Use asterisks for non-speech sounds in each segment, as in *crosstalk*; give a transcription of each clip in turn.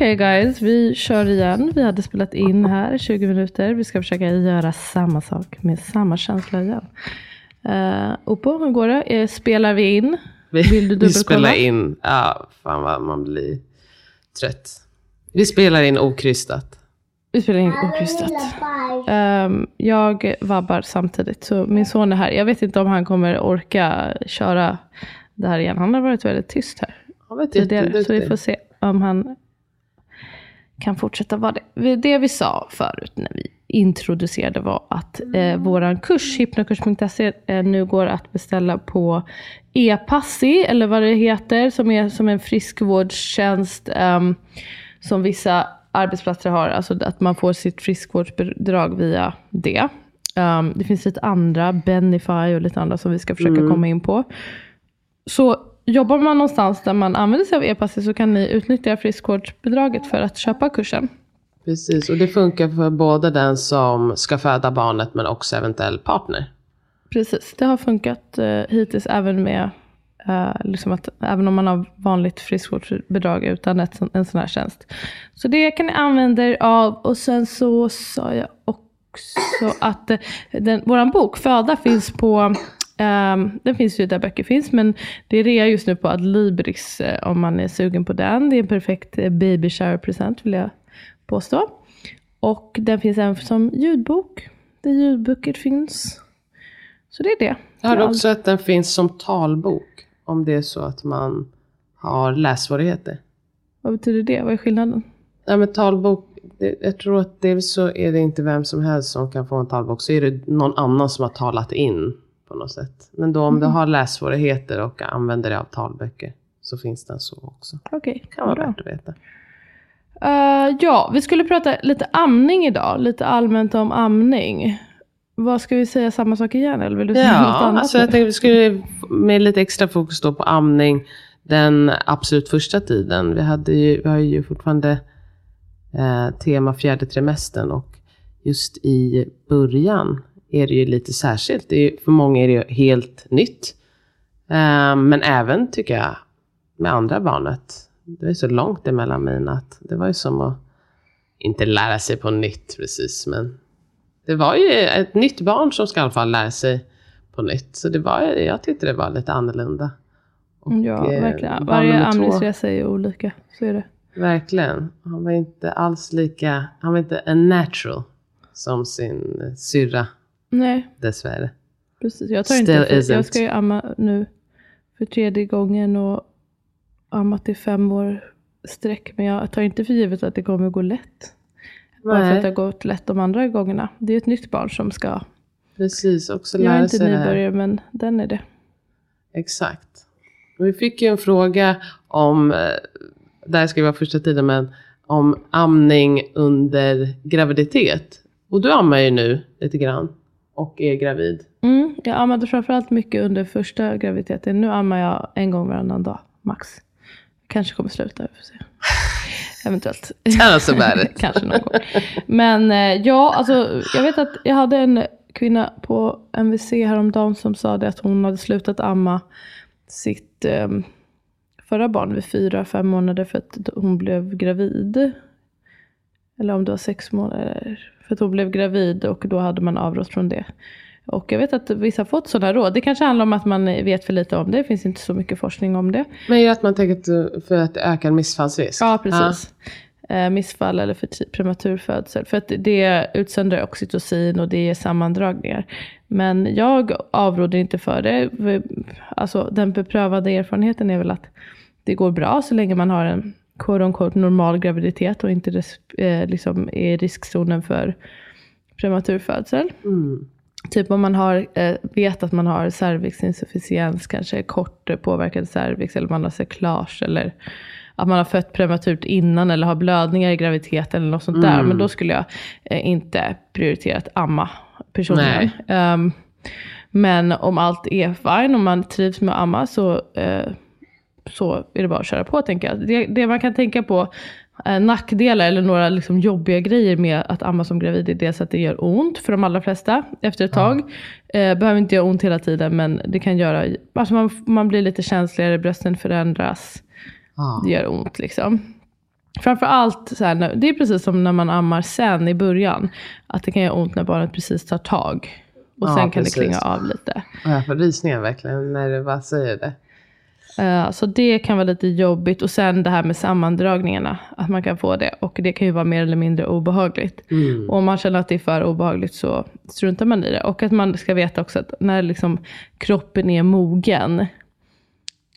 Okej okay guys, vi kör igen. Vi hade spelat in här 20 minuter. Vi ska försöka göra samma sak med samma känsla igen. Uh, Oppo, hur går det? Eh, spelar vi in? Vill du Vi spelar in. Ja, fan vad man blir trött. Vi spelar in okrystat. Vi spelar in okrystat. Um, jag vabbar samtidigt. Så min son är här. Jag vet inte om han kommer orka köra det här igen. Han har varit väldigt tyst här. Han vet tidigare, så vi får se om han kan fortsätta vara det. Det vi sa förut när vi introducerade var att eh, våran kurs, hypnokurs.se, eh, nu går att beställa på e-passi, eller vad det heter, som är som en friskvårdstjänst eh, som vissa arbetsplatser har. Alltså att man får sitt friskvårdsbidrag via det. Um, det finns lite andra, Benify och lite andra som vi ska försöka mm. komma in på. Så Jobbar man någonstans där man använder sig av e-passet så kan ni utnyttja friskvårdsbidraget för att köpa kursen. Precis, och det funkar för både den som ska föda barnet men också eventuell partner. Precis, det har funkat eh, hittills även med eh, liksom att, även om man har vanligt friskvårdsbidrag utan ett, en sån här tjänst. Så det kan ni använda er av. Och sen så sa jag också att eh, den, våran bok Föda finns på Um, den finns ju där böcker finns, men det är rea just nu på Adlibris uh, om man är sugen på den. Det är en perfekt uh, baby shower present vill jag påstå. Och den finns även som ljudbok, där ljudböcker finns. Så det är det. Jag har också att den finns som talbok, om det är så att man har lässvårigheter. Vad betyder det? Vad är skillnaden? Ja, men talbok, jag tror att dels så är det inte vem som helst som kan få en talbok, så är det någon annan som har talat in på något sätt. Men då om mm. du har lässvårigheter och använder dig av talböcker så finns den så också. Okej, okay, kan vara värt att veta. Uh, ja, vi skulle prata lite amning idag. Lite allmänt om amning. Vad ska vi säga, samma sak igen? Eller vill du säga ja, något annat? Alltså jag tänkte vi skulle med lite extra fokus då på amning den absolut första tiden. Vi, hade ju, vi har ju fortfarande eh, tema fjärde trimestern och just i början är det ju lite särskilt. Är, för många är det ju helt nytt. Uh, men även tycker jag med andra barnet. Det är så långt emellan mina att det var ju som att inte lära sig på nytt precis. Men det var ju ett nytt barn som ska i alla fall lära sig på nytt. Så det var, jag tyckte det var lite annorlunda. Och, ja, eh, verkligen. Varje amningsresa är ju olika. Så är det. Verkligen. Han var inte alls lika, han var inte en natural som sin syrra Nej. Dessvärre. Precis, jag tar Still inte, för, jag ska ju amma nu för tredje gången och ammat i fem år sträck. Men jag tar inte för givet att det kommer gå lätt. Bara för att det har gått lätt de andra gångerna. Det är ett nytt barn som ska... Precis, också lära sig. Jag är inte nybörjare men den är det. Exakt. Vi fick ju en fråga om, eh, där ska vara första tiden, men om amning under graviditet. Och du ammar ju nu lite grann och är gravid? Mm, jag ammade framförallt mycket under första graviditeten. Nu ammar jag en gång varannan dag, max. Kanske kommer sluta, vi får se. *laughs* Eventuellt. Alltså *laughs* Kanske någon gång. Men eh, ja, alltså jag vet att jag hade en kvinna på MVC häromdagen som sa det att hon hade slutat amma sitt um, förra barn vid fyra, fem månader för att hon blev gravid. Eller om det var sex månader. För att hon blev gravid och då hade man avrått från det. Och jag vet att vissa har fått sådana råd. Det kanske handlar om att man vet för lite om det. Det finns inte så mycket forskning om det. Men är det att man tänker för att öka missfallsrisk? Ja, precis. Eh, missfall eller för ti- prematur födsel. För att det utsöndrar oxytocin och det ger sammandragningar. Men jag avråder inte för det. Alltså, den beprövade erfarenheten är väl att det går bra så länge man har en quote unquote, normal graviditet och inte eh, liksom är i riskzonen för prematur födsel. Mm. Typ om man har, eh, vet att man har cervixinsufficiens, kanske kort påverkad cervix eller man har cyklage eller att man har fött prematurt innan eller har blödningar i graviditeten eller något sånt där. Mm. Men då skulle jag eh, inte prioritera att amma personligen. Ehm, men om allt är fine, om man trivs med att amma så, eh, så är det bara att köra på tänker jag. Det, det man kan tänka på eh, nackdelar eller några liksom jobbiga grejer med att amma som gravid är dels att det gör ont för de allra flesta efter ett tag. Eh, behöver inte göra ont hela tiden men det kan göra, alltså man, man blir lite känsligare, brösten förändras. Ja. Det gör ont liksom. Framförallt, så här, det är precis som när man ammar sen i början. Att det kan göra ont när barnet precis tar tag. Och Ja, sen kan precis. det klinga av lite. Och jag får rysningar verkligen när du bara säger det. Eh, så det kan vara lite jobbigt. Och sen det här med sammandragningarna. Att man kan få det. Och det kan ju vara mer eller mindre obehagligt. Mm. Och om man känner att det är för obehagligt så struntar man i det. Och att man ska veta också att när liksom kroppen är mogen.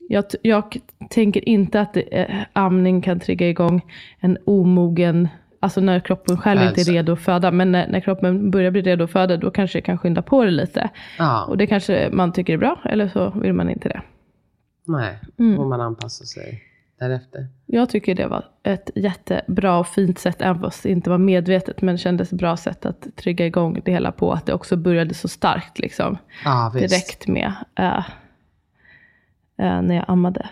Jag, jag tänker inte att det, eh, amning kan trigga igång en omogen, alltså när kroppen själv inte Alltså. är redo att föda. Men när, när kroppen börjar bli redo att föda, då kanske det kan skynda på det lite. Ja, Och det kanske man tycker är bra, eller så vill man inte det. Nej. Mm. Får man anpassa sig därefter. Jag tycker det var ett jättebra och fint sätt, även fast det inte var medvetet, men kändes bra sätt att trigga igång det hela på. Att det också började så starkt liksom. Visst. Direkt med äh, äh, när jag ammade.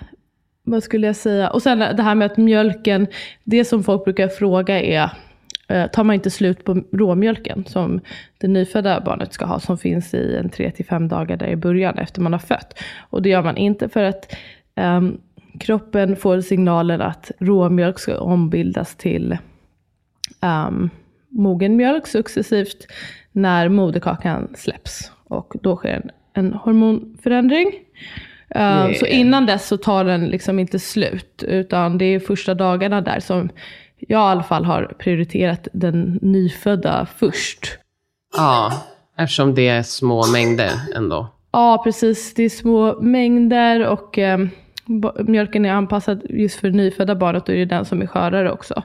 Vad skulle jag säga? Och sen det här med att mjölken, det som folk brukar fråga är, tar man inte slut på råmjölken som det nyfödda barnet ska ha, som finns i en 3-5 dagar där i början efter man har fött. Och det gör man inte för att ehm, kroppen får signalen att råmjölk ska ombildas till um, mogen mjölk successivt när moderkakan släpps. Och då sker en, en hormonförändring. Yeah. Så innan dess så tar den liksom inte slut. Utan det är första dagarna där som jag i alla fall har prioriterat den nyfödda först. Ja, eftersom det är små mängder ändå. Ja, precis. Det är små mängder och eh, mjölken är anpassad just för nyfödda barnet och det är den som är skörare också.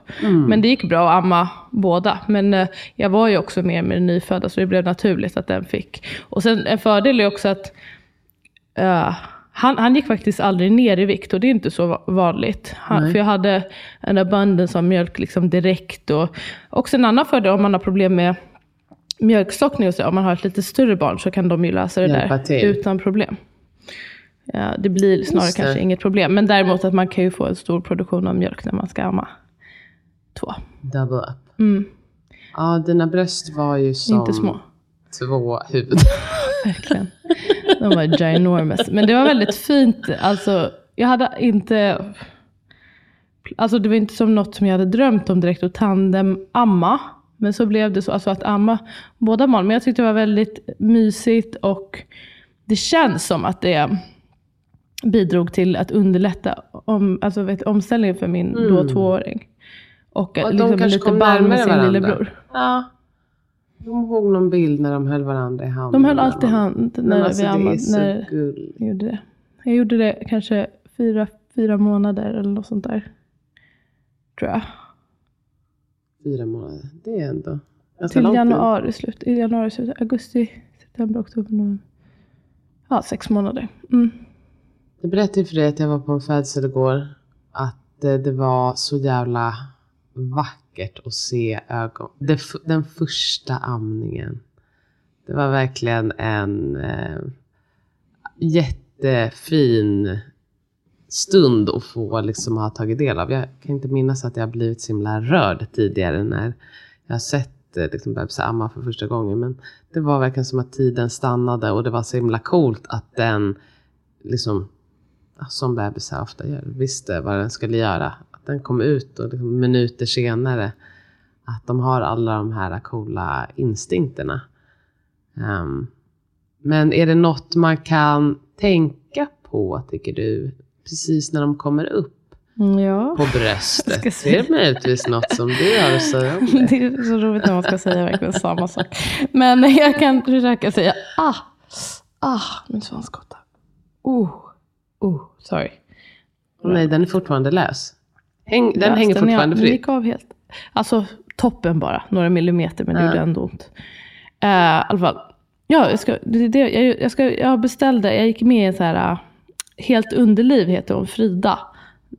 Men det gick bra att amma båda. Men eh, jag var ju också med med den nyfödda så det blev naturligt att den fick. Och sen en fördel är också att eh, han, han gick faktiskt aldrig ner i vikt och det är inte så va- vanligt. Han, för jag hade en abundance av mjölk liksom direkt. Och också en annan fördel om man har problem med mjölkstockning och så, om man har ett lite större barn så kan de ju lösa det Hjälpa där till. utan problem. Ja, det blir snarare det. kanske inget problem. Men däremot att man kan ju få en stor produktion av mjölk när man ska amma två. Double up. Mm, Ja, dina bröst var ju som inte små. två huvud. *laughs* Verkligen. De var ginormous. Men det var väldigt fint. Alltså, jag hade inte... Alltså det var inte som något som jag hade drömt om direkt att tandem-amma. Men så blev det så, alltså att amma båda barn. Men jag tyckte det var väldigt mysigt och det känns som att det bidrog till att underlätta om, alltså vet, omställningen för min då tvååring. Och, Och att de liksom kanske lite kom närmare sin varandra. lillebror. Ja. Kommer ihåg någon bild när de höll varandra i handen. De höll alltid hand när alltså, vi ammade. så När. Jag gjorde det. Jag gjorde det kanske fyra, fyra månader eller något sånt där. Tror jag. Fyra månader. Det är ändå Till januari, slut, i januari, slut, augusti, september, oktober, november. Ja, sex månader. Mm. Jag berättade för dig att jag var på en födsel igår. Att eh, det var så jävla vackert att se ögon. Det, den första amningen. Det var verkligen en eh, jättefin stund att få liksom ha tagit del av. Jag kan inte minnas att jag har blivit så himla rörd tidigare när jag har sett eh, liksom bebisar amma för första gången. Men det var verkligen som att tiden stannade och det var så himla coolt att den liksom som bebisar ofta gör, visste vad den skulle göra. Den kom ut och liksom minuter senare att de har alla de här coola instinkterna. Um, men är det något man kan tänka på, tycker du, precis när de kommer upp Mm, Ja. på bröstet? *laughs* ska Är det möjligtvis något som du har att säga om det? *laughs* Det är så roligt när man ska säga verkligen samma sak. Men *laughs* jag kan försöka säga ah, ah, min svanskotta. Oh, oh, sorry. Nej, den är fortfarande lös. Häng, den hänger den, fortfarande Den fritt. gick av helt. Alltså toppen bara, några millimeter, men det Ja. gjorde ändå ont. Uh, I alla fall. Ja, jag, ska, det, jag, jag, ska, jag beställde, jag gick med i en så här, uh, Helt underliv heter hon, Frida.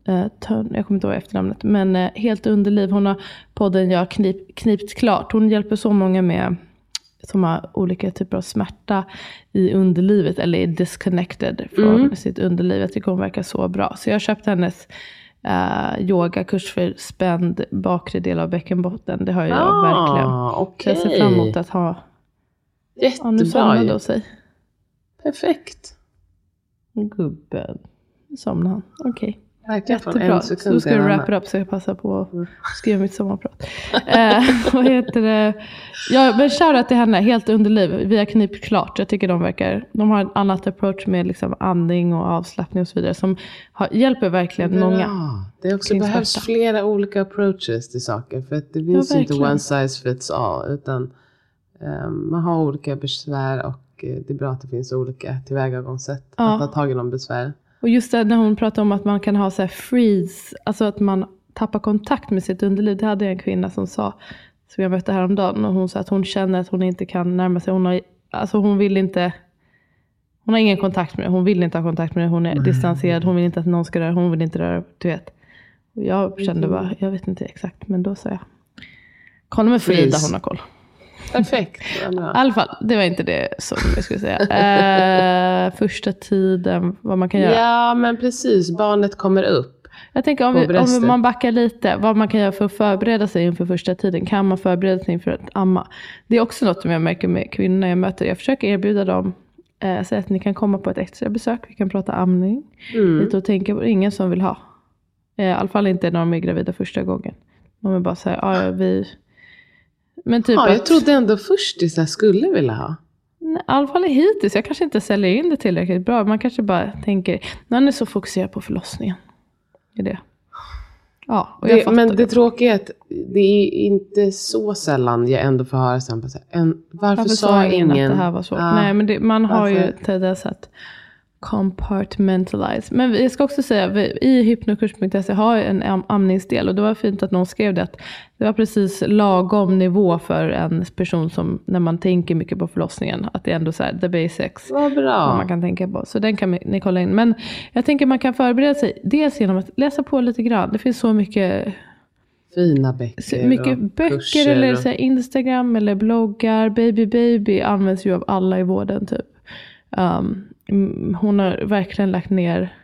Uh, Törn, jag kommer inte ihåg efternamnet. Men uh, Helt underliv, hon har podden Jag knip, knipt klart. Hon hjälper så många med som har olika typer av smärta i underlivet eller är disconnected från Mm. sitt underliv. Jag tycker hon verkar så bra. Så jag har köpt hennes uh, yogakurs för spänd bakre del av bäckenbotten. Det har jag verkligen. Ah, Så okej. jag ser fram emot att ha... Ja, nu Jättebra somnade hon sig. Perfekt. Gubben. Nu somnade han. Okej. Verkligen från Jättebra. en sekund då ska du en wrap it up så jag passar på att skriva mitt sommarprat. eh, *laughs* vad heter det? Ja, men shoutout till henne, helt underliv. Vi har knipit klart. Jag tycker de verkar, de har ett annat approach med liksom andning och avslappning och så vidare. Som har, hjälper verkligen många. Bra. Det också behövs flera olika approaches till saker. För att det finns inte verkligen. one size fits all. Utan ehm, man har olika besvär och eh, det är bra att det finns olika tillvägagångssätt. Ja. Att ta tag i de besvär. Och just det när hon pratar om att man kan ha så här freeze, alltså att man tappar kontakt med sitt underliv. Det hade jag en kvinna som sa, som jag mötte häromdagen. Och hon sa att hon känner att hon inte kan närma sig. Hon, har, alltså hon vill inte, hon har ingen kontakt med det. Hon vill inte ha kontakt med det. Hon är distanserad. Hon vill inte att någon ska röra. Hon vill inte röra, du vet. Jag kände bara, jag vet inte exakt. Men då sa jag, kolla med Frida, hon har koll. Perfekt. I alla fall, det var inte det som jag skulle säga. Eh, första tiden, vad man kan göra. Ja, men precis. Barnet kommer upp. Jag tänker om, vi, om man backar lite, vad man kan göra för att förbereda sig inför första tiden. Kan man förbereda sig inför att amma? Det är också något som jag märker med kvinnorna jag möter. Jag försöker erbjuda dem, eh, säga att ni kan komma på ett extra besök. Vi kan prata amning. Mm. Lite och tänka på ingen som vill ha. Eh, I alla fall inte när de är gravida första gången. De är bara så här, "Ja, ja, vi... Men typ Ja, att, jag trodde ändå förstisar skulle vilja ha. I alla fall hittills. Jag kanske inte säljer in det tillräckligt bra. Man kanske bara tänker, man är så fokuserad på förlossningen. Det är det. Ja, och jag Det, men det. det tråkiga är att det är inte så sällan jag ändå får höra sen så en, varför, Varför sa ingen att det här var svårt? Ja. Nej, men det, man har ju Varför? tendens att compartmentalize. Men jag ska också säga, i hypnokurs.se har jag en am- amningsdel. Och det var fint att någon skrev det. Att det var precis lagom nivå för en person som, när man tänker mycket på förlossningen. Att det är ändå så här, the basics. Vad bra. vad man kan tänka på. Så den kan ni kolla in. Men jag tänker man kan förbereda sig. Dels genom att läsa på lite grann. Det finns så mycket, Fina böcker. mycket böcker eller så Instagram eller bloggar. Baby Baby används ju av alla i vården typ. Um, hon har verkligen lagt ner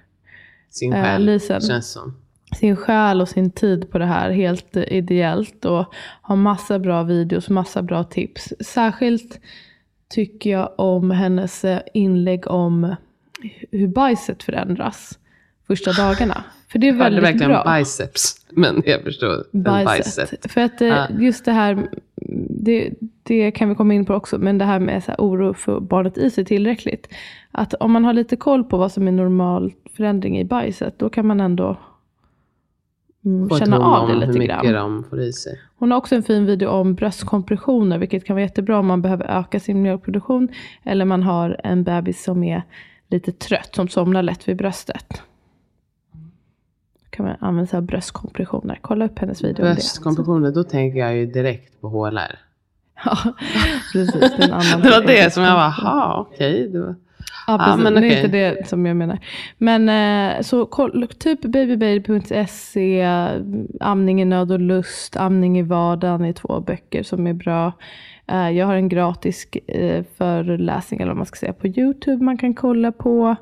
sin eh, själ, Lisen. känns som. sin själ och sin tid på det här helt eh, ideellt. Och har massa bra videos, massa bra tips. Särskilt tycker jag om hennes eh, inlägg om hur bajset förändras första dagarna. För det är Jag hörde väldigt verkligen bra. biceps. Men jag förstår. Bicep. bicep. För att Ja. just det här, det, det kan vi komma in på också, men det här med så här oro för barnet i sig tillräckligt. Att om man har lite koll på vad som är normal förändring i bajset, då kan man ändå mm, känna av det lite grann. de. Hon har också en fin video om bröstkompressioner, vilket kan vara jättebra om man behöver öka sin mjölkproduktion. Eller man har en bebis som är lite trött, som somnar lätt vid bröstet. Kan man använda sig av bröstkompressioner. Kolla upp hennes video. Bröstkompressioner, då tänker jag ju direkt på HLR. Ja, *laughs* precis. Det, *laughs* var det som jag var, jaha okej. var- Ja, precis. men det är inte det som jag menar. Men eh, så typ babybaby.se, amning i nöd och lust, amning i vardagen är två böcker som är bra. Eh, jag har en gratis eh, föreläsning eller vad man ska säga på YouTube man kan kolla på.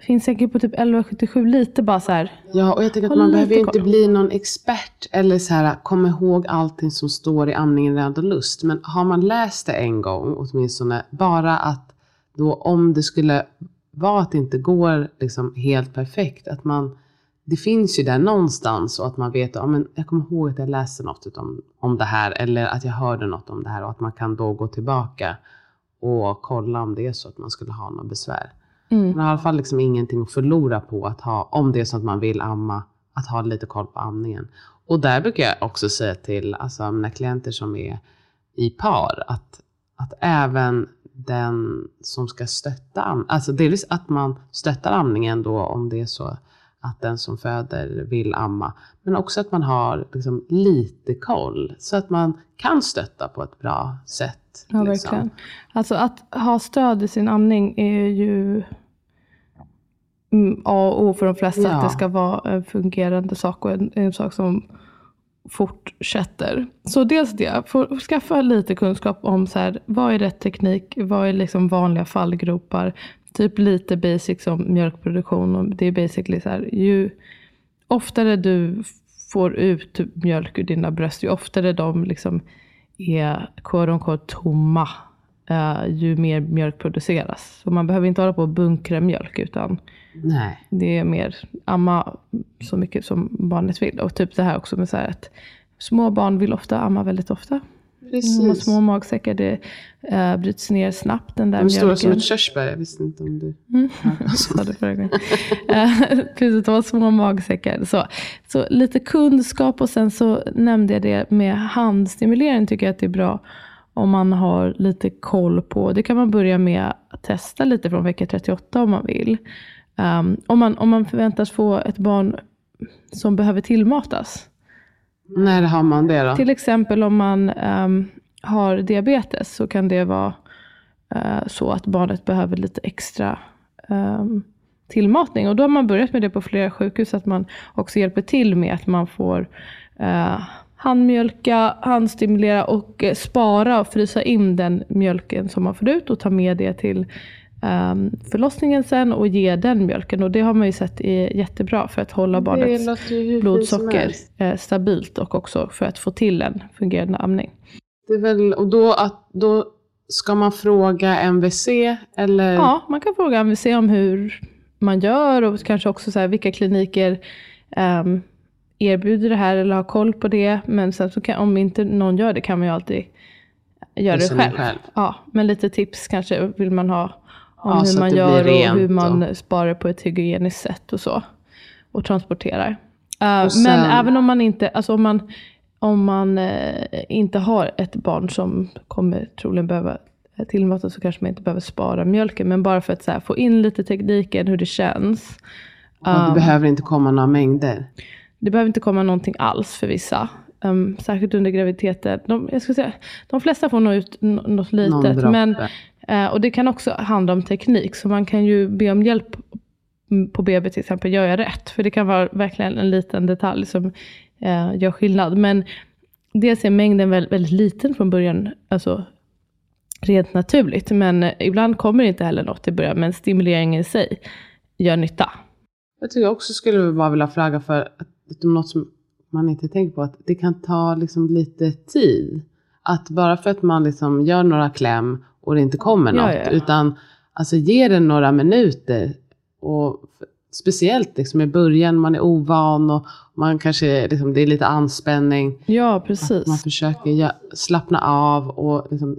Finns säkert på typ 1177 lite bara så här. Ja, och jag tänker att man behöver ju inte bli någon expert eller så här, komma ihåg allting som står i amningen nöd och lust. Men har man läst det en gång åtminstone, bara att då om det skulle vara att det inte går liksom helt perfekt. Att man, det finns ju där någonstans och att man vet, ja, men jag kommer ihåg att jag läste något om, om det här eller att jag hörde något om det här och att man kan då gå tillbaka och kolla om det är så att man skulle ha något besvär. Mm. Man har i alla fall liksom ingenting att förlora på att ha, om det är så att man vill amma, att ha lite koll på amningen. Och där brukar jag också säga till alltså, mina klienter som är i par att, att även den som ska stötta, amningen, alltså delvis att man stöttar amningen då om det är så att den som föder vill amma. Men också att man har liksom lite koll så att man kan stötta på ett bra sätt. Ja, liksom. verkligen. Alltså att ha stöd i sin amning är ju mm, A och O för de flesta. Ja. Att det ska vara en fungerande sak och en, en sak som fortsätter. Så dels det, få skaffa lite kunskap om så här, vad är rätt teknik, vad är liksom vanliga fallgropar. Typ lite basics om mjölkproduktion. Och det är basically så här, ju oftare du får ut mjölk ur dina bröst, ju oftare de liksom är quote unquote tomma, eh, ju mer mjölk produceras. Så man behöver inte hålla på och bunkra mjölk, utan Nej. det är mer amma så mycket som barnet vill. Och typ det här också med så här att små barn vill ofta amma väldigt ofta. Har Precis. små magsäckar, det uh, bryts ner snabbt den där De stora som ett körsbär. Jag visste inte om du... Mm. Sa *laughs* det förra gången. Eh, *laughs* Precis, de har små magsäckar. Så, så lite kunskap och sen så nämnde jag det med handstimulering tycker jag att det är bra om man har lite koll på. Det kan man börja med att testa lite från vecka 38 om man vill. Um, om, man, om man förväntas få ett barn som behöver tillmatas. När har man det då? Till exempel om man um, har diabetes så kan det vara uh, så att barnet behöver lite extra um, tillmatning. Och då har man börjat med det på flera sjukhus, att man också hjälper till med att man får uh, handmjölka, handstimulera och eh, spara och frysa in den mjölken som man får ut och ta med det till förlossningen sen och ge den mjölken. Och det har man ju sett är jättebra för att hålla barnets blodsocker eh, stabilt och också för att få till en fungerande amning. Det är väl, och då, att, då ska man fråga MVC eller? Ja, man kan fråga MVC om hur man gör och kanske också så här, vilka kliniker ehm, erbjuder det här eller har koll på det. Men sen så kan, om inte någon gör det kan man ju alltid göra det Bestämma själv. själv. Ja, men lite tips kanske vill man ha om hur man gör och hur man och- sparar på ett hygieniskt sätt och så. Och transporterar. Eh, Och sen- Men även om man inte, alltså om man, om man eh, inte har ett barn som kommer troligen behöva eh, tillmatas så kanske man inte behöver spara mjölken. Men bara för att här, få in lite tekniken, hur det känns. Och det behöver inte komma några mängder. Det behöver inte komma någonting alls för vissa. Um, särskilt under graviditeten. De, jag ska säga, de flesta får nog ut något litet. Men, Eh, och det kan också handla om teknik. Så man kan ju be om hjälp på BB till exempel. Gör jag rätt? För det kan vara verkligen en liten detalj som eh, gör skillnad. Men dels är mängden väldigt, väldigt liten från början. Alltså rent naturligt. Men eh, ibland kommer inte heller något i början. Men stimuleringen i sig gör nytta. Jag tycker också skulle bara vilja flagga för att, något som man inte tänker på. Att det kan ta liksom lite tid. Att bara för att man liksom gör några kläm och det inte kommer Ja, något. ja. Utan alltså ge det några minuter. Och speciellt liksom i början, man är ovan och man kanske, liksom, det är lite anspänning. Ja, precis. man försöker slappna av och liksom,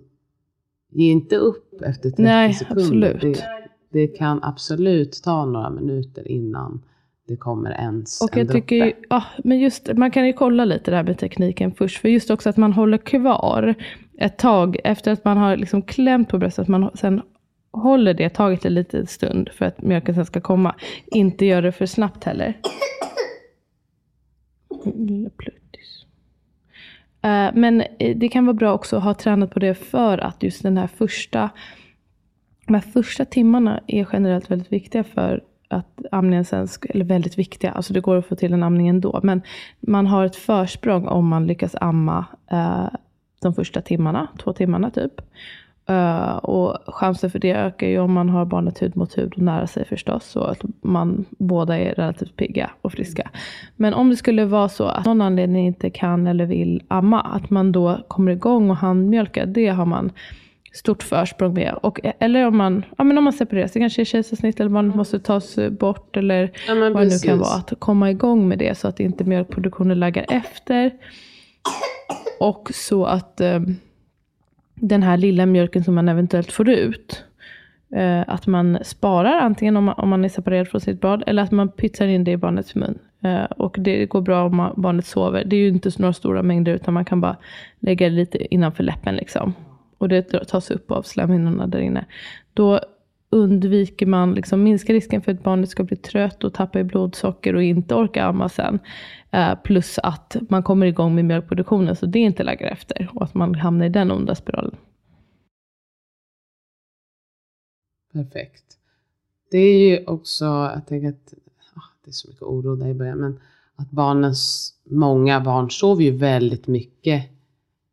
ge inte upp efter 30 Nej, sekunder. absolut. Det, det kan absolut ta några minuter innan det kommer ens Och en jag tycker ju, droppe. ja, men just, man kan ju kolla lite där med tekniken först. För just också att man håller kvar ett tag efter att man har liksom klämt på bröstet. Att man sen håller det taget en liten stund för att mjölken sen ska komma. Inte gör det för snabbt heller. Lilla pluttis. Eh, men eh, det kan vara bra också att ha tränat på det för att just den här första de här första timmarna är generellt väldigt viktiga för att amningen sen, eller väldigt viktiga, alltså det går att få till en amning ändå, men man har ett försprång om man lyckas amma eh, de första timmarna, två timmarna typ. Eh, och chansen för det ökar ju om man har barnet hud mot hud och nära sig förstås, så att man båda är relativt pigga och friska. Men om det skulle vara så att någon anledning inte kan eller vill amma, att man då kommer igång och handmjölkar, det har man stort försprång med. Och, eller om man, ja, men om man separerar sig, kanske är kejsarsnitt eller barnet måste tas bort eller Ja, vad det nu kan vara. Att komma igång med det så att inte mjölkproduktionen laggar efter. Och så att eh, den här lilla mjölken som man eventuellt får ut, eh, att man sparar antingen om man, om man är separerad från sitt barn eller att man pytsar in det i barnets mun. Eh, och det går bra om man, barnet sover. Det är ju inte några stora mängder utan man kan bara lägga det lite innanför läppen liksom. Och det tas upp av slemhinnorna där inne. Då undviker man, liksom, minskar risken för att barnet ska bli trött och tappa i blodsocker och inte orka amma sen. Eh, plus att man kommer igång med mjölkproduktionen så det inte lägger efter. Och att man hamnar i den onda spiralen. Perfekt. Det är ju också, jag tänker att ah, det är så mycket oro där i början, men att barnens, många barn sover ju väldigt mycket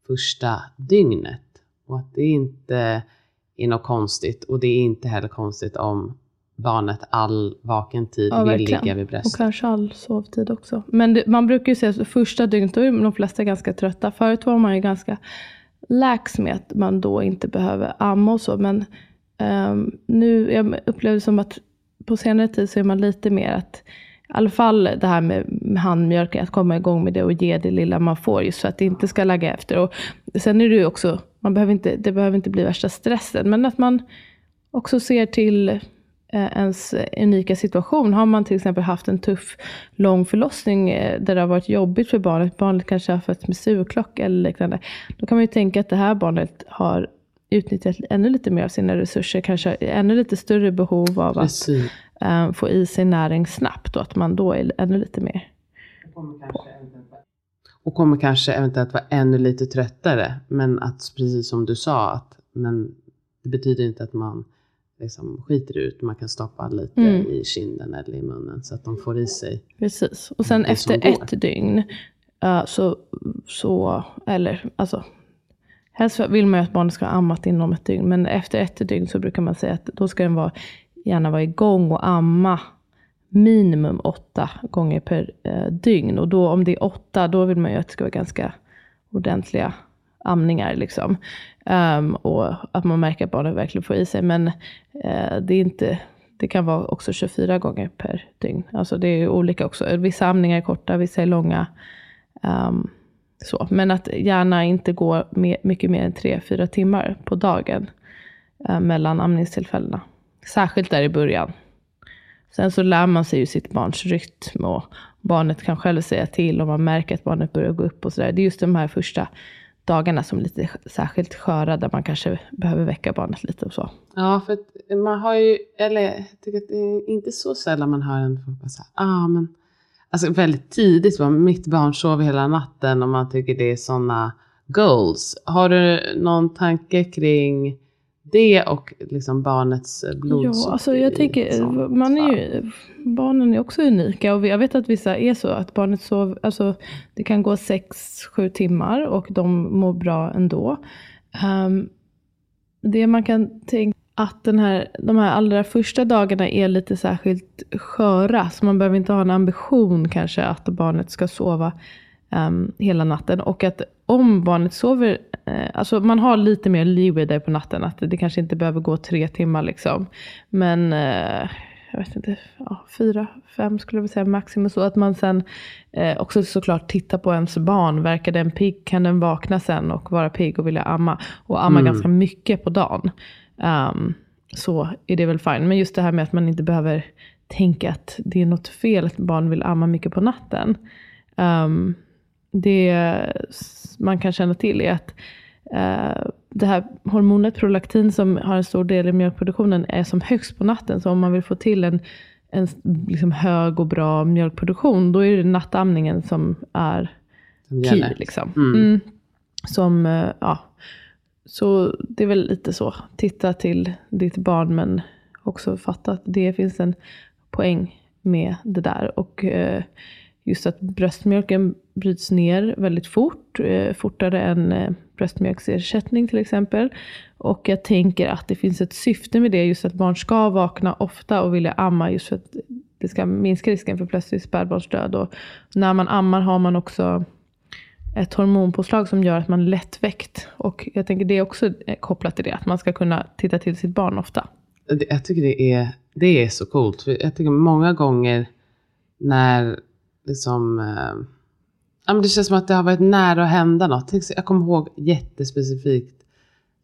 första dygnet. Och att det inte är något konstigt. Och det är inte heller konstigt om barnet all vaken tid Ja, vill verkligen. ligga vid Och bröstet. kanske all sovtid också. Men det, man brukar ju säga att första dygnet, då är de flesta ganska trötta. Förut var man ju ganska lax med att man då inte behöver amma och så. Men ehm, nu, jag upplever det som att på senare tid så är man lite mer att i alla fall det här med handmjölken, att komma igång med det och ge det lilla man får, just för att det inte ska lagga efter. Och sen är det ju också, man behöver inte, det behöver inte bli värsta stressen, men att man också ser till eh, ens unika situation. Har man till exempel haft en tuff, lång förlossning eh, där det har varit jobbigt för barnet, barnet kanske har fötts med sugklocka eller liknande, då kan man ju tänka att det här barnet har utnyttjat ännu lite mer av sina resurser, kanske ännu lite större behov av att Precis. eh, få i sig näring snabbt och att man då är ännu lite mer Och kommer kanske eventuellt vara ännu lite tröttare. Men att precis som du sa, att, men det betyder inte att man liksom skiter ut. Man kan stoppa lite Mm. i kinden eller i munnen så att de får i sig. Precis. Och sen efter ett dygn, eh, så, så, eller alltså, helst vill man ju att barnet ska ha ammat inom ett dygn, men efter ett dygn så brukar man säga att då ska den vara, gärna vara igång och amma minimum åtta gånger per eh, dygn. Och då om det är åtta, då vill man ju att det ska vara ganska ordentliga amningar. Liksom. Um, och att man märker att barnet verkligen får i sig. Men eh, det är inte det kan vara också 24 gånger per dygn. Alltså det är ju olika också. Vissa amningar är korta, vissa är långa. Um, så. Men att gärna inte gå med, mycket mer än 3-4 timmar på dagen eh, mellan amningstillfällena. Särskilt där i början. Sen så lär man sig ju sitt barns rytm och barnet kan själv säga till om man märker att barnet börjar gå upp och sådär. Det är just de här första dagarna som är lite särskilt sköra där man kanske behöver väcka barnet lite och så. Ja, för att man har ju, eller jag tycker att det är inte så sällan man hör en folk säga, ah men, alltså väldigt tidigt, bara, mitt barn sover hela natten och man tycker det är sådana goals. Har du någon tanke kring det och liksom barnets blodsocker? Ja, alltså jag tänker, sånt man är ju, barnen är också unika och jag vet att vissa är så att barnet sover, alltså det kan gå 6-7 timmar och de mår bra ändå. Ehm, det man kan tänka att den här, de här allra första dagarna är lite särskilt sköra, så man behöver inte ha en ambition kanske att barnet ska sova ehm, hela natten. Och att om barnet sover, eh, alltså man har lite mer leeway där på natten, att det kanske inte behöver gå tre timmar liksom. Men eh, jag vet inte, ja, fyra, fem skulle jag säga maximum. Så att man sen eh, också såklart tittar på ens barn. Verkar den pigg? Kan den vakna sen och vara pigg och vilja amma? Och amma Mm. ganska mycket på dagen. Ehm, så är det väl fine. Men just det här med att man inte behöver tänka att det är något fel att barn vill amma mycket på natten. Ehm, det man kan känna till är att eh, det här hormonet prolaktin som har en stor del i mjölkproduktionen är som högst på natten. Så om man vill få till en, en liksom hög och bra mjölkproduktion då är det nattamningen som är Som key. Liksom. Mm. Mm. Som, eh, ja. Så det är väl lite så. Titta till ditt barn men också fatta att det finns en poäng med det där. Och eh, just att bröstmjölken bryts ner väldigt fort. Eh, fortare än eh, bröstmjölksersättning till exempel. Och jag tänker att det finns ett syfte med det. Just att barn ska vakna ofta och vilja amma. Just för att det ska minska risken för plötslig spädbarnsdöd. Och när man ammar har man också ett hormonpåslag som gör att man är lättväckt. Och jag tänker det är också eh, kopplat till det, att man ska kunna titta till sitt barn ofta. Jag tycker det är, det är så coolt. Jag tycker många gånger när liksom, eh, ja, men det känns som att det har varit nära att hända något. Jag kommer ihåg jättespecifikt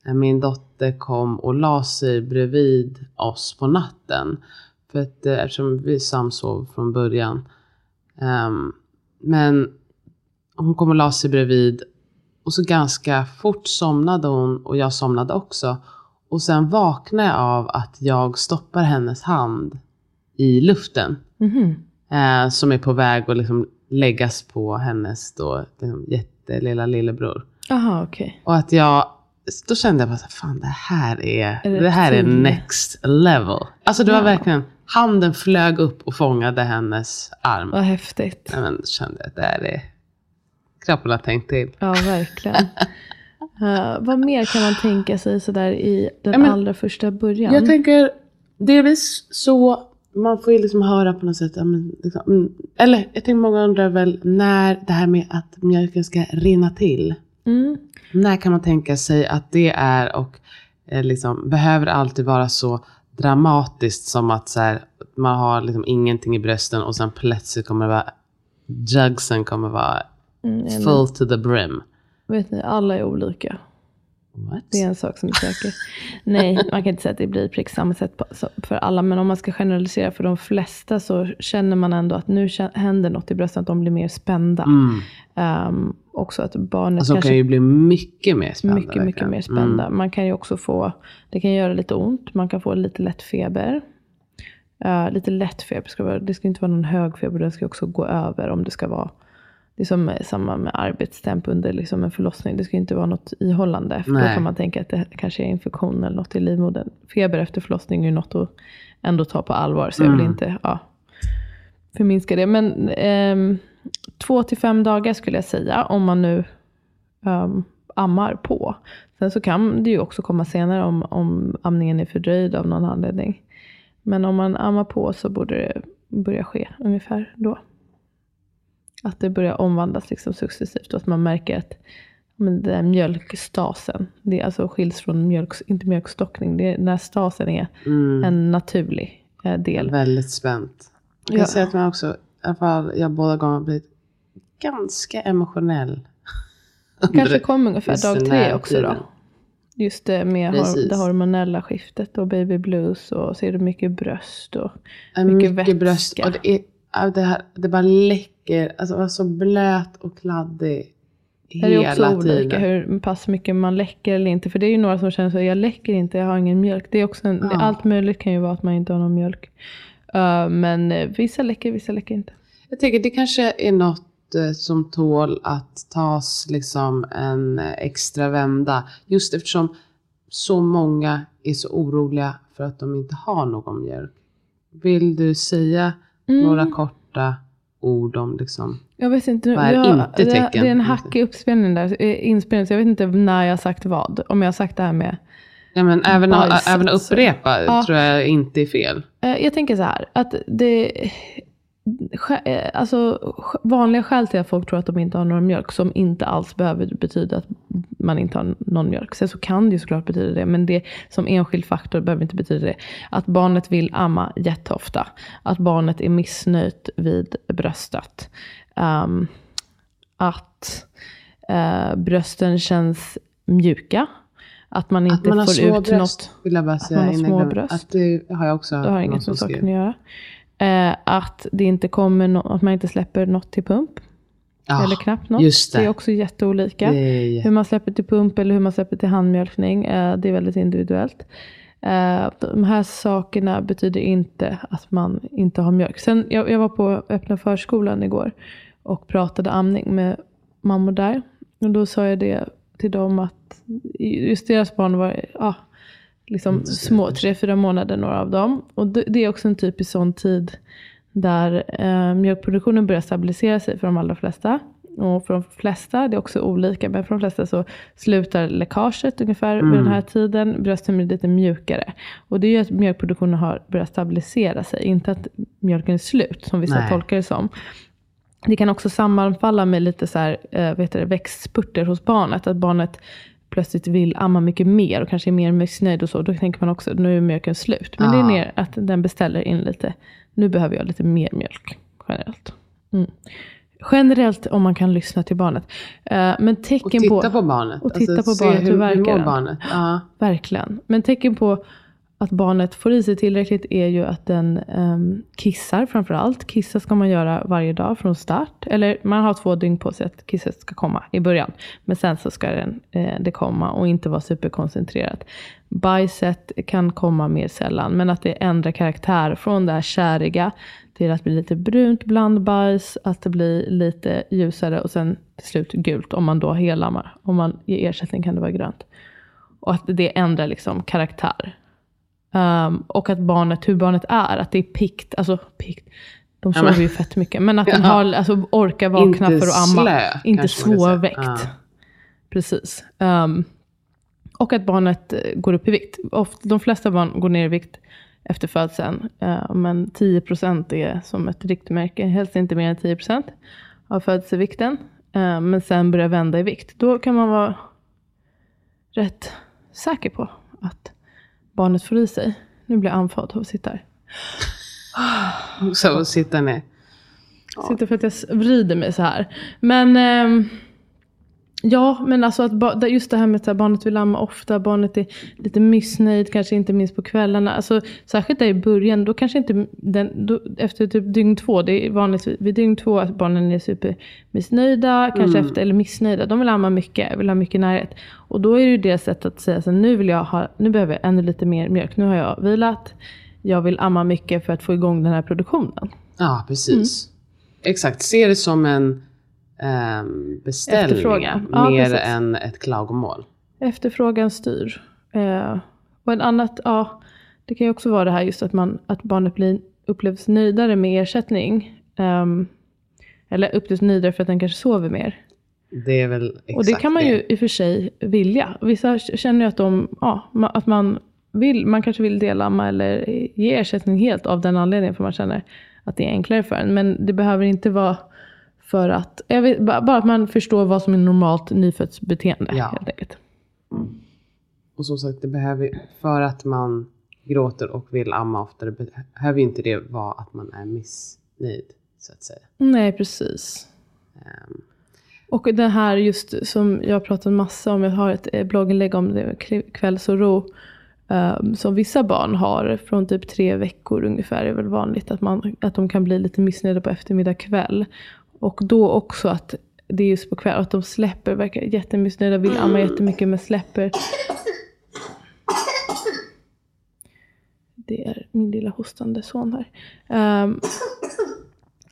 när min dotter kom och la sig bredvid oss på natten. För att, eh, eftersom vi samsov från början. Ehm, men hon kom och la sig bredvid och så ganska fort somnade hon och jag somnade också. Och sen vaknade jag av att jag stoppar hennes hand i luften. Mhm. Eh, som är på väg att liksom läggas på hennes då, liksom, jättelilla lillebror. Aha, okej. Och att jag, då kände jag bara fan det här är, Är det det här är next level. Alltså det var Ja. verkligen, handen flög upp och fångade hennes arm. Vad häftigt. Nej, men då kände jag att det här är, kroppen har tänkt till. Ja, verkligen. *laughs* Eh, vad mer kan man tänka sig sådär i den Ja, men- allra första början? Jag tänker delvis så, man får ju liksom höra på något sätt, liksom, mm, eller jag tänker många undrar väl när det här med att mjölken ska rinna till. mm. När kan man tänka sig att det är och eh, liksom, behöver alltid vara så dramatiskt som att så här, man har liksom ingenting i brösten och sen plötsligt kommer det vara, jugsen kommer vara Mm, full to the brim. vet ni, alla är olika. What? Det är en sak som är säker. Nej, man kan inte säga att det blir prick samma sätt på- för alla. Men om man ska generalisera för de flesta så känner man ändå att nu händer något i brösten, att de blir mer spända. Mm. Ehm, också att barnet Alltså kanske kan ju bli mycket mer spända. mycket, mycket mer spända. Mm. Man kan ju också få, det kan göra lite ont, man kan få lite lätt feber. Eh, lite lätt feber, ska vara, det ska inte vara någon hög feber, den ska också gå över om det ska vara det är som eh, samma med arbetstempo under liksom en förlossning. Det ska inte vara något ihållande. För då Nej. kan man tänka att det kanske är infektion eller något i livmodern. Feber efter förlossning är ju något att ändå ta på allvar. Så jag vill Mm. inte ja, förminska det. Men ehm, två till fem dagar skulle jag säga. Om man nu um, ammar på. Sen så kan det ju också komma senare om, om amningen är fördröjd av någon anledning. Men om man ammar på så borde det börja ske ungefär då. Att det börjar omvandlas liksom successivt och att man märker att men det är mjölkstasen, det är alltså skiljs från mjölk, inte mjölkstockning, det är när stasen är Mm. en naturlig eh, del. Väldigt spänt. Jag kan Ja. säga att man också, i alla fall jag båda gånger blivit ganska emotionell. *laughs* Kanske kom ungefär dag tre också då. tiden. Just det med Precis. det hormonella skiftet och baby blues och ser du mycket bröst och Mycket Mycket, vätska. bröst. Och det, är, det, här, det bara läcker. Alltså det var så blöt och kladdig. är det Hela också olika tiden. hur pass mycket man läcker eller inte. För det är ju några som känner så jag läcker inte, jag har ingen mjölk. Det är också en, Ja. Allt möjligt kan ju vara att man inte har någon mjölk. Uh, men eh, vissa läcker, vissa läcker inte. Jag tänker det kanske är något eh, som tål att tas liksom en extra vända. Just eftersom så många är så oroliga för att de inte har någon mjölk. Vill du säga Mm. några korta ord om liksom Jag vet inte. Vad är har, inte det, tecken? det är en hackig uppspelning där, eh, inspelning, så jag vet inte när jag har sagt vad. Om jag har sagt det här med Ja men även, Bajs, även upprepa Ja. tror jag inte är fel. Eh, Jag tänker så här, att det... eh, Alltså, vanliga skäl till att folk tror att de inte har någon mjölk, som inte alls behöver betyda att man inte har någon mjölk. Sen så kan det ju såklart betyda det, men det som enskild faktor behöver inte betyda det. Att barnet vill amma jätteofta. Att barnet är missnöjt vid bröstet. Ehm, att eh, brösten känns mjuka. Att man Att inte man har får ut bröst något. vill jag bara säga man har små bröst. Att det har jag också Det har inget med saken att göra. Eh, att det inte kommer no- att man inte släpper något till pump. Ja, eller knappt något. just det. är också jätteolika. Det är Hur man släpper till pump eller hur man släpper till handmjölkning. Eh, det är väldigt individuellt. Eh, de här sakerna betyder inte att man inte har mjölk. Sen, jag, jag var på öppna förskolan igår och pratade amning med mammor där. Och då sa jag det till dem att just deras barn var ja, liksom Mm, små, tre, fyra månader några av dem. Och det, det är också en typisk sån tid där eh, mjölkproduktionen börjar stabilisera sig för de allra flesta. Och för de flesta, det är också olika, men för de flesta så slutar läckaget ungefär vid den här tiden. Brösten blir lite mjukare. Och det är ju att mjölkproduktionen har börjat stabilisera sig. Inte att mjölken är slut, som vissa Nej. tolkar det som. det kan också sammanfalla med lite så här, eh, vet du, växtspurter hos barnet. Att barnet plötsligt vill amma mycket mer och kanske är mer missnöjd och så. Då tänker man också, nu är mjölken slut. Men det är mer att den beställer in lite, nu behöver jag lite mer mjölk generellt. Mm. Generellt om man kan lyssna till barnet. Eh, men Och tecken titta på, på, barnet. och titta på se barnet, hur hur, verkar hur barnet. Ja. verkligen. Men tecken på att barnet får i sig tillräckligt är ju att den um, kissar framför allt. Kissa ska man göra varje dag från start. Eller man har två dygn på sig att kisset ska komma i början. Men sen så ska den, eh, det komma och inte vara superkoncentrerat. Bajset kan komma mer sällan. Men att det ändrar karaktär från det här käriga till att bli lite brunt bland bajs, Att det blir lite ljusare och sen till slut gult om man då helammar. Om man ger ersättning kan det vara grönt. Och att det ändrar liksom karaktär. Um, och att barnet, hur barnet är, att det är pikt, alltså pikt. De Ja, sover men- ju fett mycket. Men att Ja. har, alltså, orkar vakna för att amma. slö, inte svårväckt. Ja. Precis. Um, och att barnet eh, går upp i vikt. Ofta, de flesta barn går ner i vikt efter födseln. eh, men 10% är som ett riktmärke. Helst inte mer än 10% av födelsevikten. Eh, men sen börjar vända i vikt. Då kan man vara rätt säker på att barnet får i sig. Nu blir jag andfådd av att sitta här. Så sitta ner. Sitter för att jag vrider mig så här. Men ehm, ja, men alltså att just det här med att barnet vill amma ofta, barnet är lite missnöjd, kanske inte minst på kvällarna. Alltså, särskilt där i början, då kanske inte den, då, efter typ dygn två, det är vanligt vid- dygn två att barnen är supermissnöjda, kanske efter, eller missnöjda. De vill amma mycket, vill ha mycket närhet. Och då är det ju deras sätt att säga så nu vill jag ha, nu behöver jag ännu lite mer mjölk. Nu har jag vilat, jag vill amma mycket för att få igång den här produktionen. Ja, precis. Exakt, se det som en um, beställning Efterfrågan. Ja, mer precis. än ett klagomål. Efterfrågan styr. Eh, och en annat, ja, det kan ju också vara det här just att, man, att barnet blir, upplevs nöjdare med ersättning. Ehm, eller upplevs nöjdare för att den kanske sover mer. Det är väl exakt och det kan man ju i och för sig vilja. Vissa känner ju att, de, ja, att man, vill, man kanske vill delamma eller ge ersättning helt av den anledningen för man känner att det är enklare för en. Men det behöver inte vara för att, jag vet, ba- bara att man förstår vad som är normalt nyföddsbeteende Ja. helt enkelt. Och som sagt, det behöver, för att man gråter och vill amma oftare behöver inte det vara att man är missnöjd, så att säga. Nej, precis. Ehm, Och det här just som jag har pratat massa om, jag har ett eh, blogginlägg om det, kvällsoro. Um, som vissa barn har från typ tre veckor ungefär är väl vanligt att, man, att de kan bli lite missnöjda på eftermiddag kväll. Och då också att det är just på kväll, att de släpper, verkar jättemissnöjda, vill amma jättemycket men släpper. Det är min lilla hostande son här. Ehm,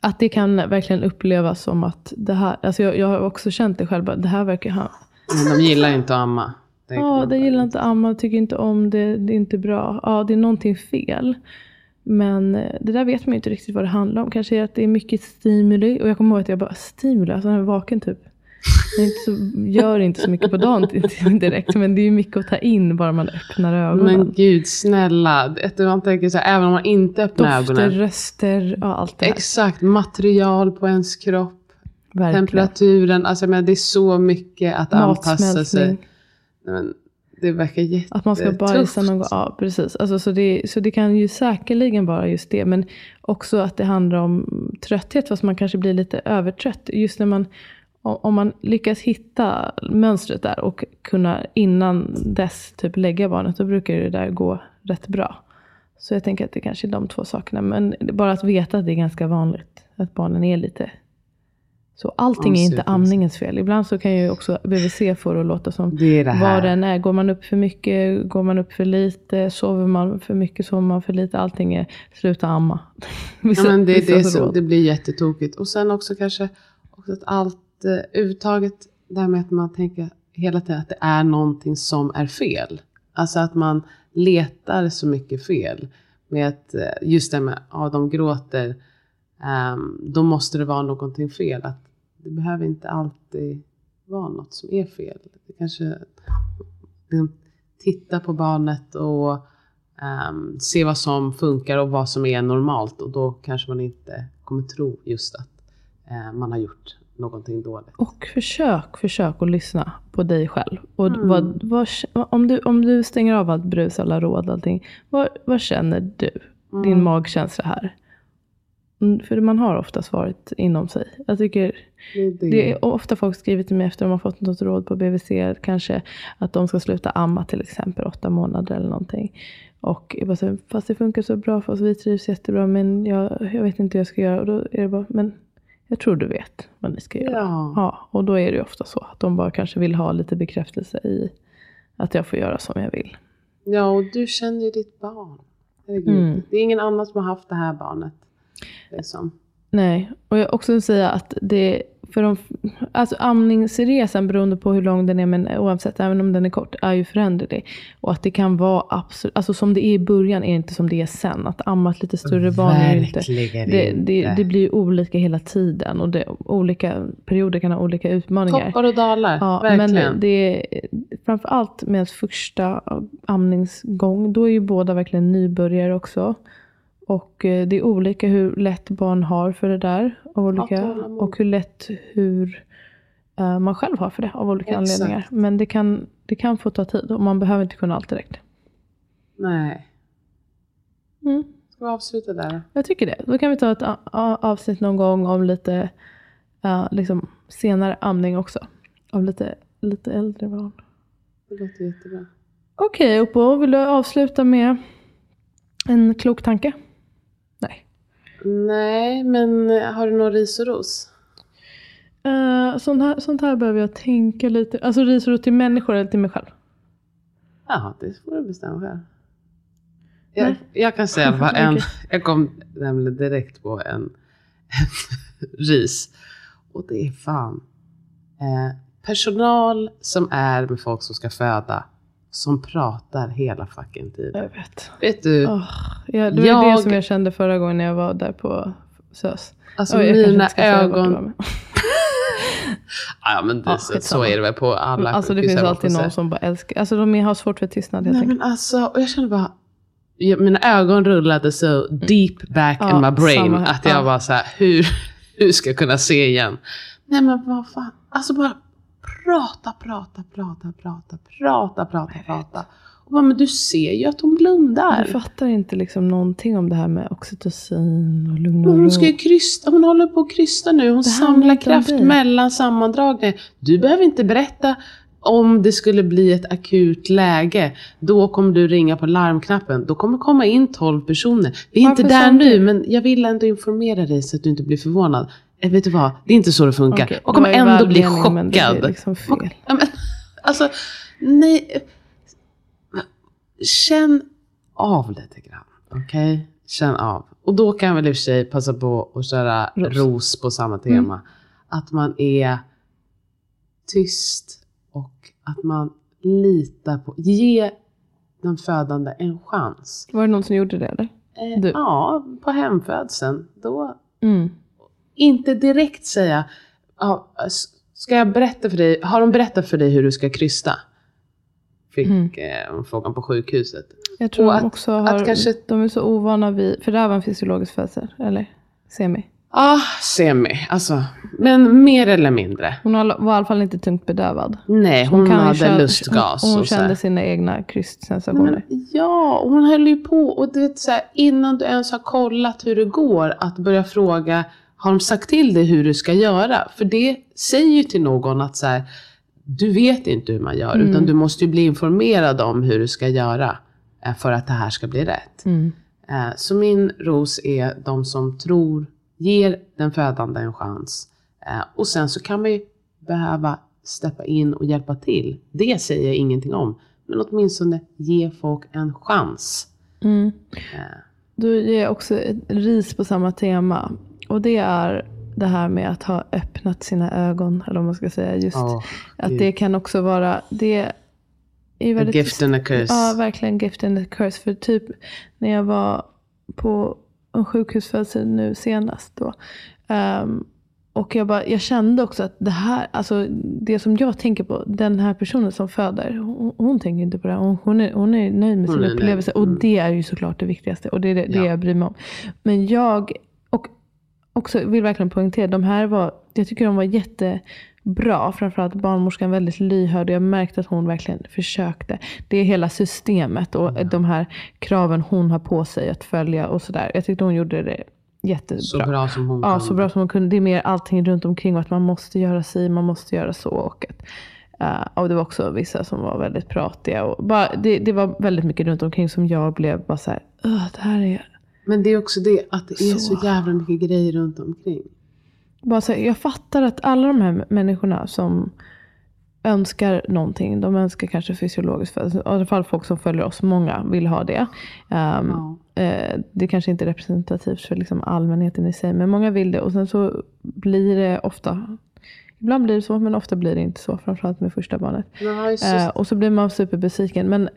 att det kan verkligen upplevas som att det här, alltså jag, jag har också känt det själv, det här verkar ha, men de gillar inte att amma. Ja bara- gillar inte amma, tycker inte om det, det är inte bra, ja det är någonting fel. Men eh, det där vet man ju inte riktigt vad det handlar om. Kanske är att det är mycket stimuli. Och jag kommer ihåg att jag bara, stimuli, alltså när jag är vaken typ. Jag inte så, gör inte så mycket på dagen *laughs* direkt. Men det är ju mycket att ta in bara man öppnar ögonen. Men gud, snälla. Man tänker så här, även om man inte öppnar Dofter, ögonen. röster, ja allt det här. Exakt, material på ens kropp. Verkligen. Temperaturen, alltså men det är så mycket att anpassa sig. Men det verkar jättetufft. Att man ska bajsa någon gång. Ja, precis. Alltså, så, det, så det kan ju säkerligen vara just det. Men också att det handlar om trötthet. Fast man kanske blir lite övertrött. Just när man, om man lyckas hitta mönstret där och kunna innan dess typ lägga barnet. Då brukar det där gå rätt bra. Så jag tänker att det kanske är de två sakerna. Men bara att veta att det är ganska vanligt. Att barnen är lite så allting är inte amningens fel. Ibland så kan ju också BVC få det att låta som Det det vad den är. Går man upp för mycket, går man upp för lite, sover man för mycket, sover man för lite. Allting är sluta amma. *laughs* Vissa, Ja, men det, det, är så, det blir jättetokigt. Och sen också kanske också att allt eh, uttaget, det här med att man tänker hela tiden att det är någonting som är fel. Alltså att man letar så mycket fel. Med att eh, just det med, ja de gråter, ehm, då måste det vara någonting fel. Att det behöver inte alltid vara något som är fel. Det kanske, liksom, titta på barnet och ehm, se vad som funkar och vad som är normalt och då kanske man inte kommer tro just att eh, man har gjort någonting dåligt. Och försök, försök att lyssna på dig själv. Och Mm. vad, vad, om, du, om du stänger av allt brus, alla råd, allting. Vad, vad känner du? Din Mm. magkänsla här. Mm, För man har ofta svaret inom sig. Jag tycker Det är det. det är ofta folk skriver till mig efter de har fått något råd på BVC. Kanske att de ska sluta amma till exempel åtta månader eller någonting. Och jag bara säger, fast det funkar så bra för oss, vi trivs jättebra men jag, jag vet inte hur jag ska göra. Och då är det bara, men jag tror du vet vad ni ska göra. Ja. Ja, och då är det ju ofta så att de bara kanske vill ha lite bekräftelse i att jag får göra som jag vill. ja, och du känner ju ditt barn. Herregud. Mm. Det är ingen annan som har haft det här barnet. Liksom. Nej, och jag också säga att det för de, alltså amningsresan beroende på hur lång den är, men oavsett, även om den är kort, är ju föränderlig. Och att det kan vara absolut, alltså som det är i början är det inte som det är sen. Att amma ett lite större barn är inte, det, det, det blir olika hela tiden. Och det, olika perioder kan ha olika utmaningar. Toppar och dalar. Ja, Verkligen. men det är framförallt med första amningsgång, då är ju båda verkligen nybörjare också. Och eh, det är olika hur lätt barn har för det där. Och, olika, och hur lätt hur eh, man själv har för det av olika Exakt. anledningar. Men det kan, det kan få ta tid och man behöver inte kunna allt direkt. Nej. Mm. Ska vi avsluta där? Jag tycker det. Då kan vi ta ett avsnitt någon gång om lite eh, liksom senare amning också. Av lite, lite äldre barn. Det låter jättebra. Okej, Oppo, vill du avsluta med en klok tanke? Nej. Men har du någon ris och ros? Uh, sånt, här, sånt här behöver jag tänka lite. Alltså ris och ros till människor eller till mig själv? Ja, det får du bestämma själv. Jag, jag kan säga fall en, *laughs* jag kom nämligen direkt på en, en *laughs* ris. Och det är fan eh, personal som är med folk som ska föda. Som pratar hela fucking tiden. Jag vet. Vet du, Oh, ja, det var Jag- det som jag kände förra gången när jag var där på SÖS. alltså Oj, jag kanske mina ögon. *laughs* Ja men det, Ja, så, så är det väl på alla Alltså det finns jag alltid någon som bara älskar. Alltså de har svårt för tystnad helt Nej enkelt. men alltså, och jag kände bara, ja, mina ögon rullade så deep back Ja, in my brain att jag Ja. var så här, hur, *laughs* hur ska jag kunna se igen? Nej men vad fan, alltså bara prata, prata, prata, prata, prata, prata, prata. Och bara, men du ser ju att hon blundar. Du fattar inte liksom någonting om det här med oxytocin och lugn och hon ro. ska ju krysta, hon håller på att krysta nu. Hon samlar kraft mellan sammandragningar. Du behöver inte berätta om det skulle bli ett akut läge. Då kommer du ringa på larmknappen. Då kommer komma in 12 personer. Vi är Varför inte där nu, men jag vill ändå informera dig så att du inte blir förvånad. Eh, vet du vad? Det är inte så det funkar. Okej, och kommer ändå bli men chockad. blir liksom. Och, ja, men, alltså, nej. Känn av lite grann. Okej? Känn av. Och då kan jag väl i och för sig passa på att köra Ros. ros, på samma tema. Att man är tyst och att man litar på, ge den födande en chans. Var det någon som gjorde det eller? Eh. Ja, på hemfödseln. Då Mm. Inte direkt säga, ska jag berätta för dig, har de berättat för dig hur du ska krysta? Fick Mm. eh, frågan på sjukhuset. Jag tror Och de att- också har, att kanske- de är så ovana vid, för det här var en fysiologisk födsel, eller? Semi. Ja, ah, semi. Alltså, men mer eller mindre. Hon var i alla fall inte tungt bedövad. Nej, hon, ju hade känna- lustgas. Hon, hon och kände sina egna krystsensationer. Ja, hon höll ju på. Och du vet, så här, innan du ens har kollat hur det går, att börja fråga, har de sagt till dig hur du ska göra? För det säger ju till någon att så här, du vet inte hur man gör, Mm. utan du måste ju bli informerad om hur du ska göra eh, för att det här ska bli rätt. Mm. Eh, Så min ros är de som tror, ger den födande en chans. Eh, Och sen så kan man ju behöva steppa in och hjälpa till. Det säger jag ingenting om. Men åtminstone ge folk en chans. Mm. Då ger också ris på samma tema. Och det är det här med att ha öppnat sina ögon. Eller vad man ska säga. Just åh, att det kan också vara, det är A väldigt gift and a curse. Ja, verkligen gift and a curse. För typ när jag var på en sjukhusfödsel nu senast då. ehm, och jag, bara, jag kände också att det här, alltså det som jag tänker på, den här personen som föder, hon, hon tänker inte på det. Hon, hon, är, hon är nöjd med sin upplevelse. Mm. Och det är ju såklart det viktigaste. Och det är det, det Ja. jag bryr mig om. Men jag, också vill verkligen poängtera, de här var, jag tycker de var jättebra. Framförallt barnmorskan väldigt lyhörd. Jag märkte att hon verkligen försökte. Det är hela systemet och de här kraven hon har på sig att följa och sådär. Jag tyckte hon gjorde det jättebra. Så bra som hon Ja, kunde. så bra som hon kunde. Det är mer allting runt omkring och att man måste göra si, man måste göra så. Och, att, eh, och det var också vissa som var väldigt pratiga. Och bara, det, det var väldigt mycket runt omkring som jag blev bara så här, "Ugh, det här är Men det är också det att det är så, Så. jävla mycket grejer runt omkring. bara så här, jag fattar att alla de här människorna som önskar någonting, de önskar kanske fysiologiskt födelse. I alla fall folk som följer oss, många vill ha det. Ehm, Ja. eh, det kanske inte är representativt för liksom allmänheten i sig, men många vill det. Och sen så blir det ofta, ibland blir det så, men ofta blir det inte så. Framförallt med första barnet. Ja, Eh, och så blir man superbesviken. Men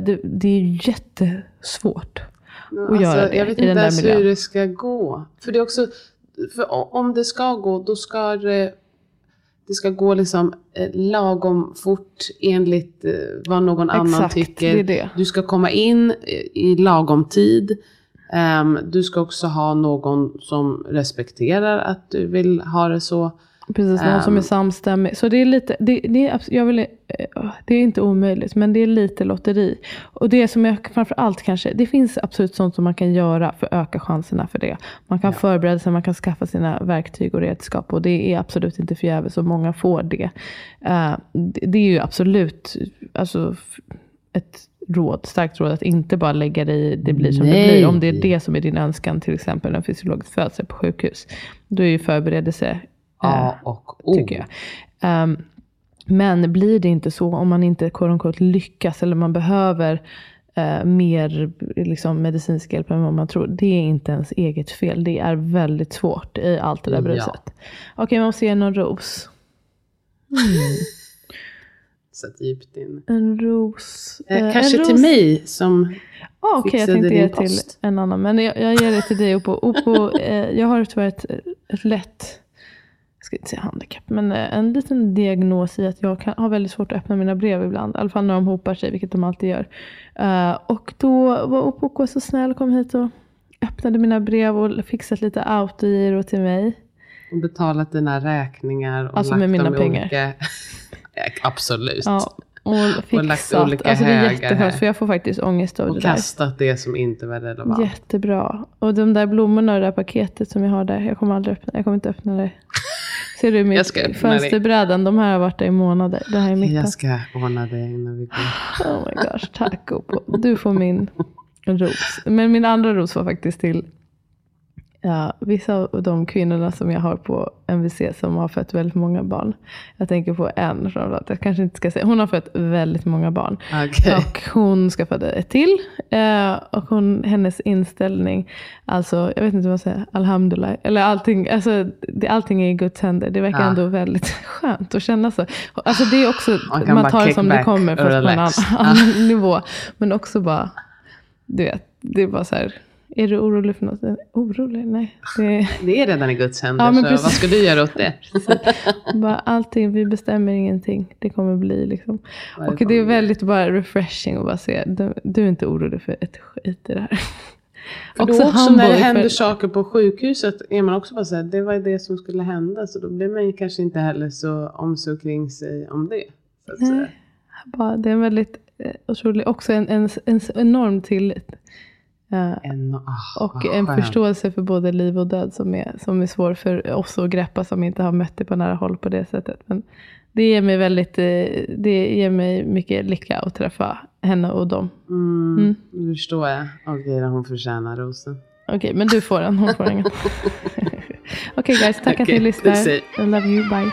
det, det är jättesvårt. Att göra det Jag vet i den inte där ens miljön. hur det ska gå. För det är också, för om det ska gå, då ska det, det ska gå liksom eh, lagom fort enligt eh, vad någon annan Exakt, tycker. det det. Du ska komma in eh, i lagom tid. Ehm, du ska också ha någon som respekterar att du vill ha det så. Precis, någon som är Ehm. samstämmig. Så det är lite, det, det, är, jag vill, eh, det är inte omöjligt, men det är lite lotteri. Och det som jag framför allt kanske, det finns absolut sånt som man kan göra för att öka chanserna för det. Man kan förbereda sig, man kan skaffa sina verktyg och redskap. Och det är absolut inte förgäves och många får det. Eh, det, det är ju absolut alltså, ett råd, starkt råd att inte bara lägga dig i det blir som det Nej. blir. Om det är det som är din önskan, till exempel en fysiologisk födsel på sjukhus. Då är ju förberedelse A eh, och O. tycker jag. Ehm, men blir det inte så, om man inte quote unquote, lyckas eller man behöver eh, mer liksom, medicinsk hjälp än vad man tror. Det är inte ens eget fel. Det är väldigt svårt i allt det där Ja. bruset. Okej, man måste ge någon ros. *laughs* Sätt djupt in. En ros. Eh, eh, kanske en till ros. mig som Ja, okej, jag fixade tänkte din ge till en annan. Men jag, jag ger det till dig Oppo. Oppo *laughs* eh, jag har tyvärr ett, ett lätt, jag ska inte säga handikapp, men eh, en liten diagnos i att jag kan, har väldigt svårt att öppna mina brev ibland. I alla fall när de hopar sig, vilket de alltid gör. Eh, och då var Oppo så snäll och kom hit och öppnade mina brev och fixat lite autogiro till mig. betalat dina räkningar och Alltså lagt med mina dem i pengar. Olika... *laughs* Absolut. Ja, och Och fixat. olika Alltså det är här. för jag får faktiskt ångest av Och det där. kastat det som inte var relevant. Jättebra. Och de där blommorna och det där paketet som jag har där. Jag kommer aldrig öppna, jag kommer inte öppna det. Ser du Jag mitt ska fönsterbrädan? De här har varit där i månader. Det här är mitten. Jag ska ordna det innan vi går. Oh my gosh, tack. Du får min ros. Men min andra ros var faktiskt till ja, vissa av de kvinnorna som jag har på MVC som har fött väldigt många barn. Jag tänker på en framförallt. Jag kanske inte ska säga. Hon har fött väldigt många barn. Okej. Och hon skaffade ett till. Eh, och hon, hennes inställning, alltså jag vet inte vad man säger, alhamdulillah. Eller allting, alltså, det, allting är i Guds händer. Det verkar Ja. ändå väldigt *laughs* skönt att känna så. Alltså det är också, Man man, tar det som det kommer fast på en annan, annan *laughs* nivå. Men också bara, du vet, det är bara så här, är du orolig för något? Orolig? Nej. Det Det är redan i Guds händer, Ja, men så precis. vad ska du göra åt det? *laughs* bara allting, vi bestämmer ingenting. Det kommer bli liksom. Vad Och det är väldigt bara refreshing att bara se, du, du är inte orolig för ett skit i det här. För då också när det för- händer saker på sjukhuset är man också bara såhär, det var det som skulle hända. Så då blir man kanske inte heller så omsorg kring sig om det. Nej. Bara, det är en väldigt eh, otrolig, också en, en, en enorm tillit. En, ah, och en skönt. förståelse för både liv och död som är, som är svår för oss att greppa som inte har mött det på nära håll på det sättet. Men det ger mig väldigt, eh, det ger mig mycket lycka att träffa henne och dem. Mm, Mm. Nu förstår jag. Okej, då hon förtjänar rosen. Okej, men du får den, hon får ingen. *laughs* Okej guys, tack att Okej, ni lyssnar. I love you, bye.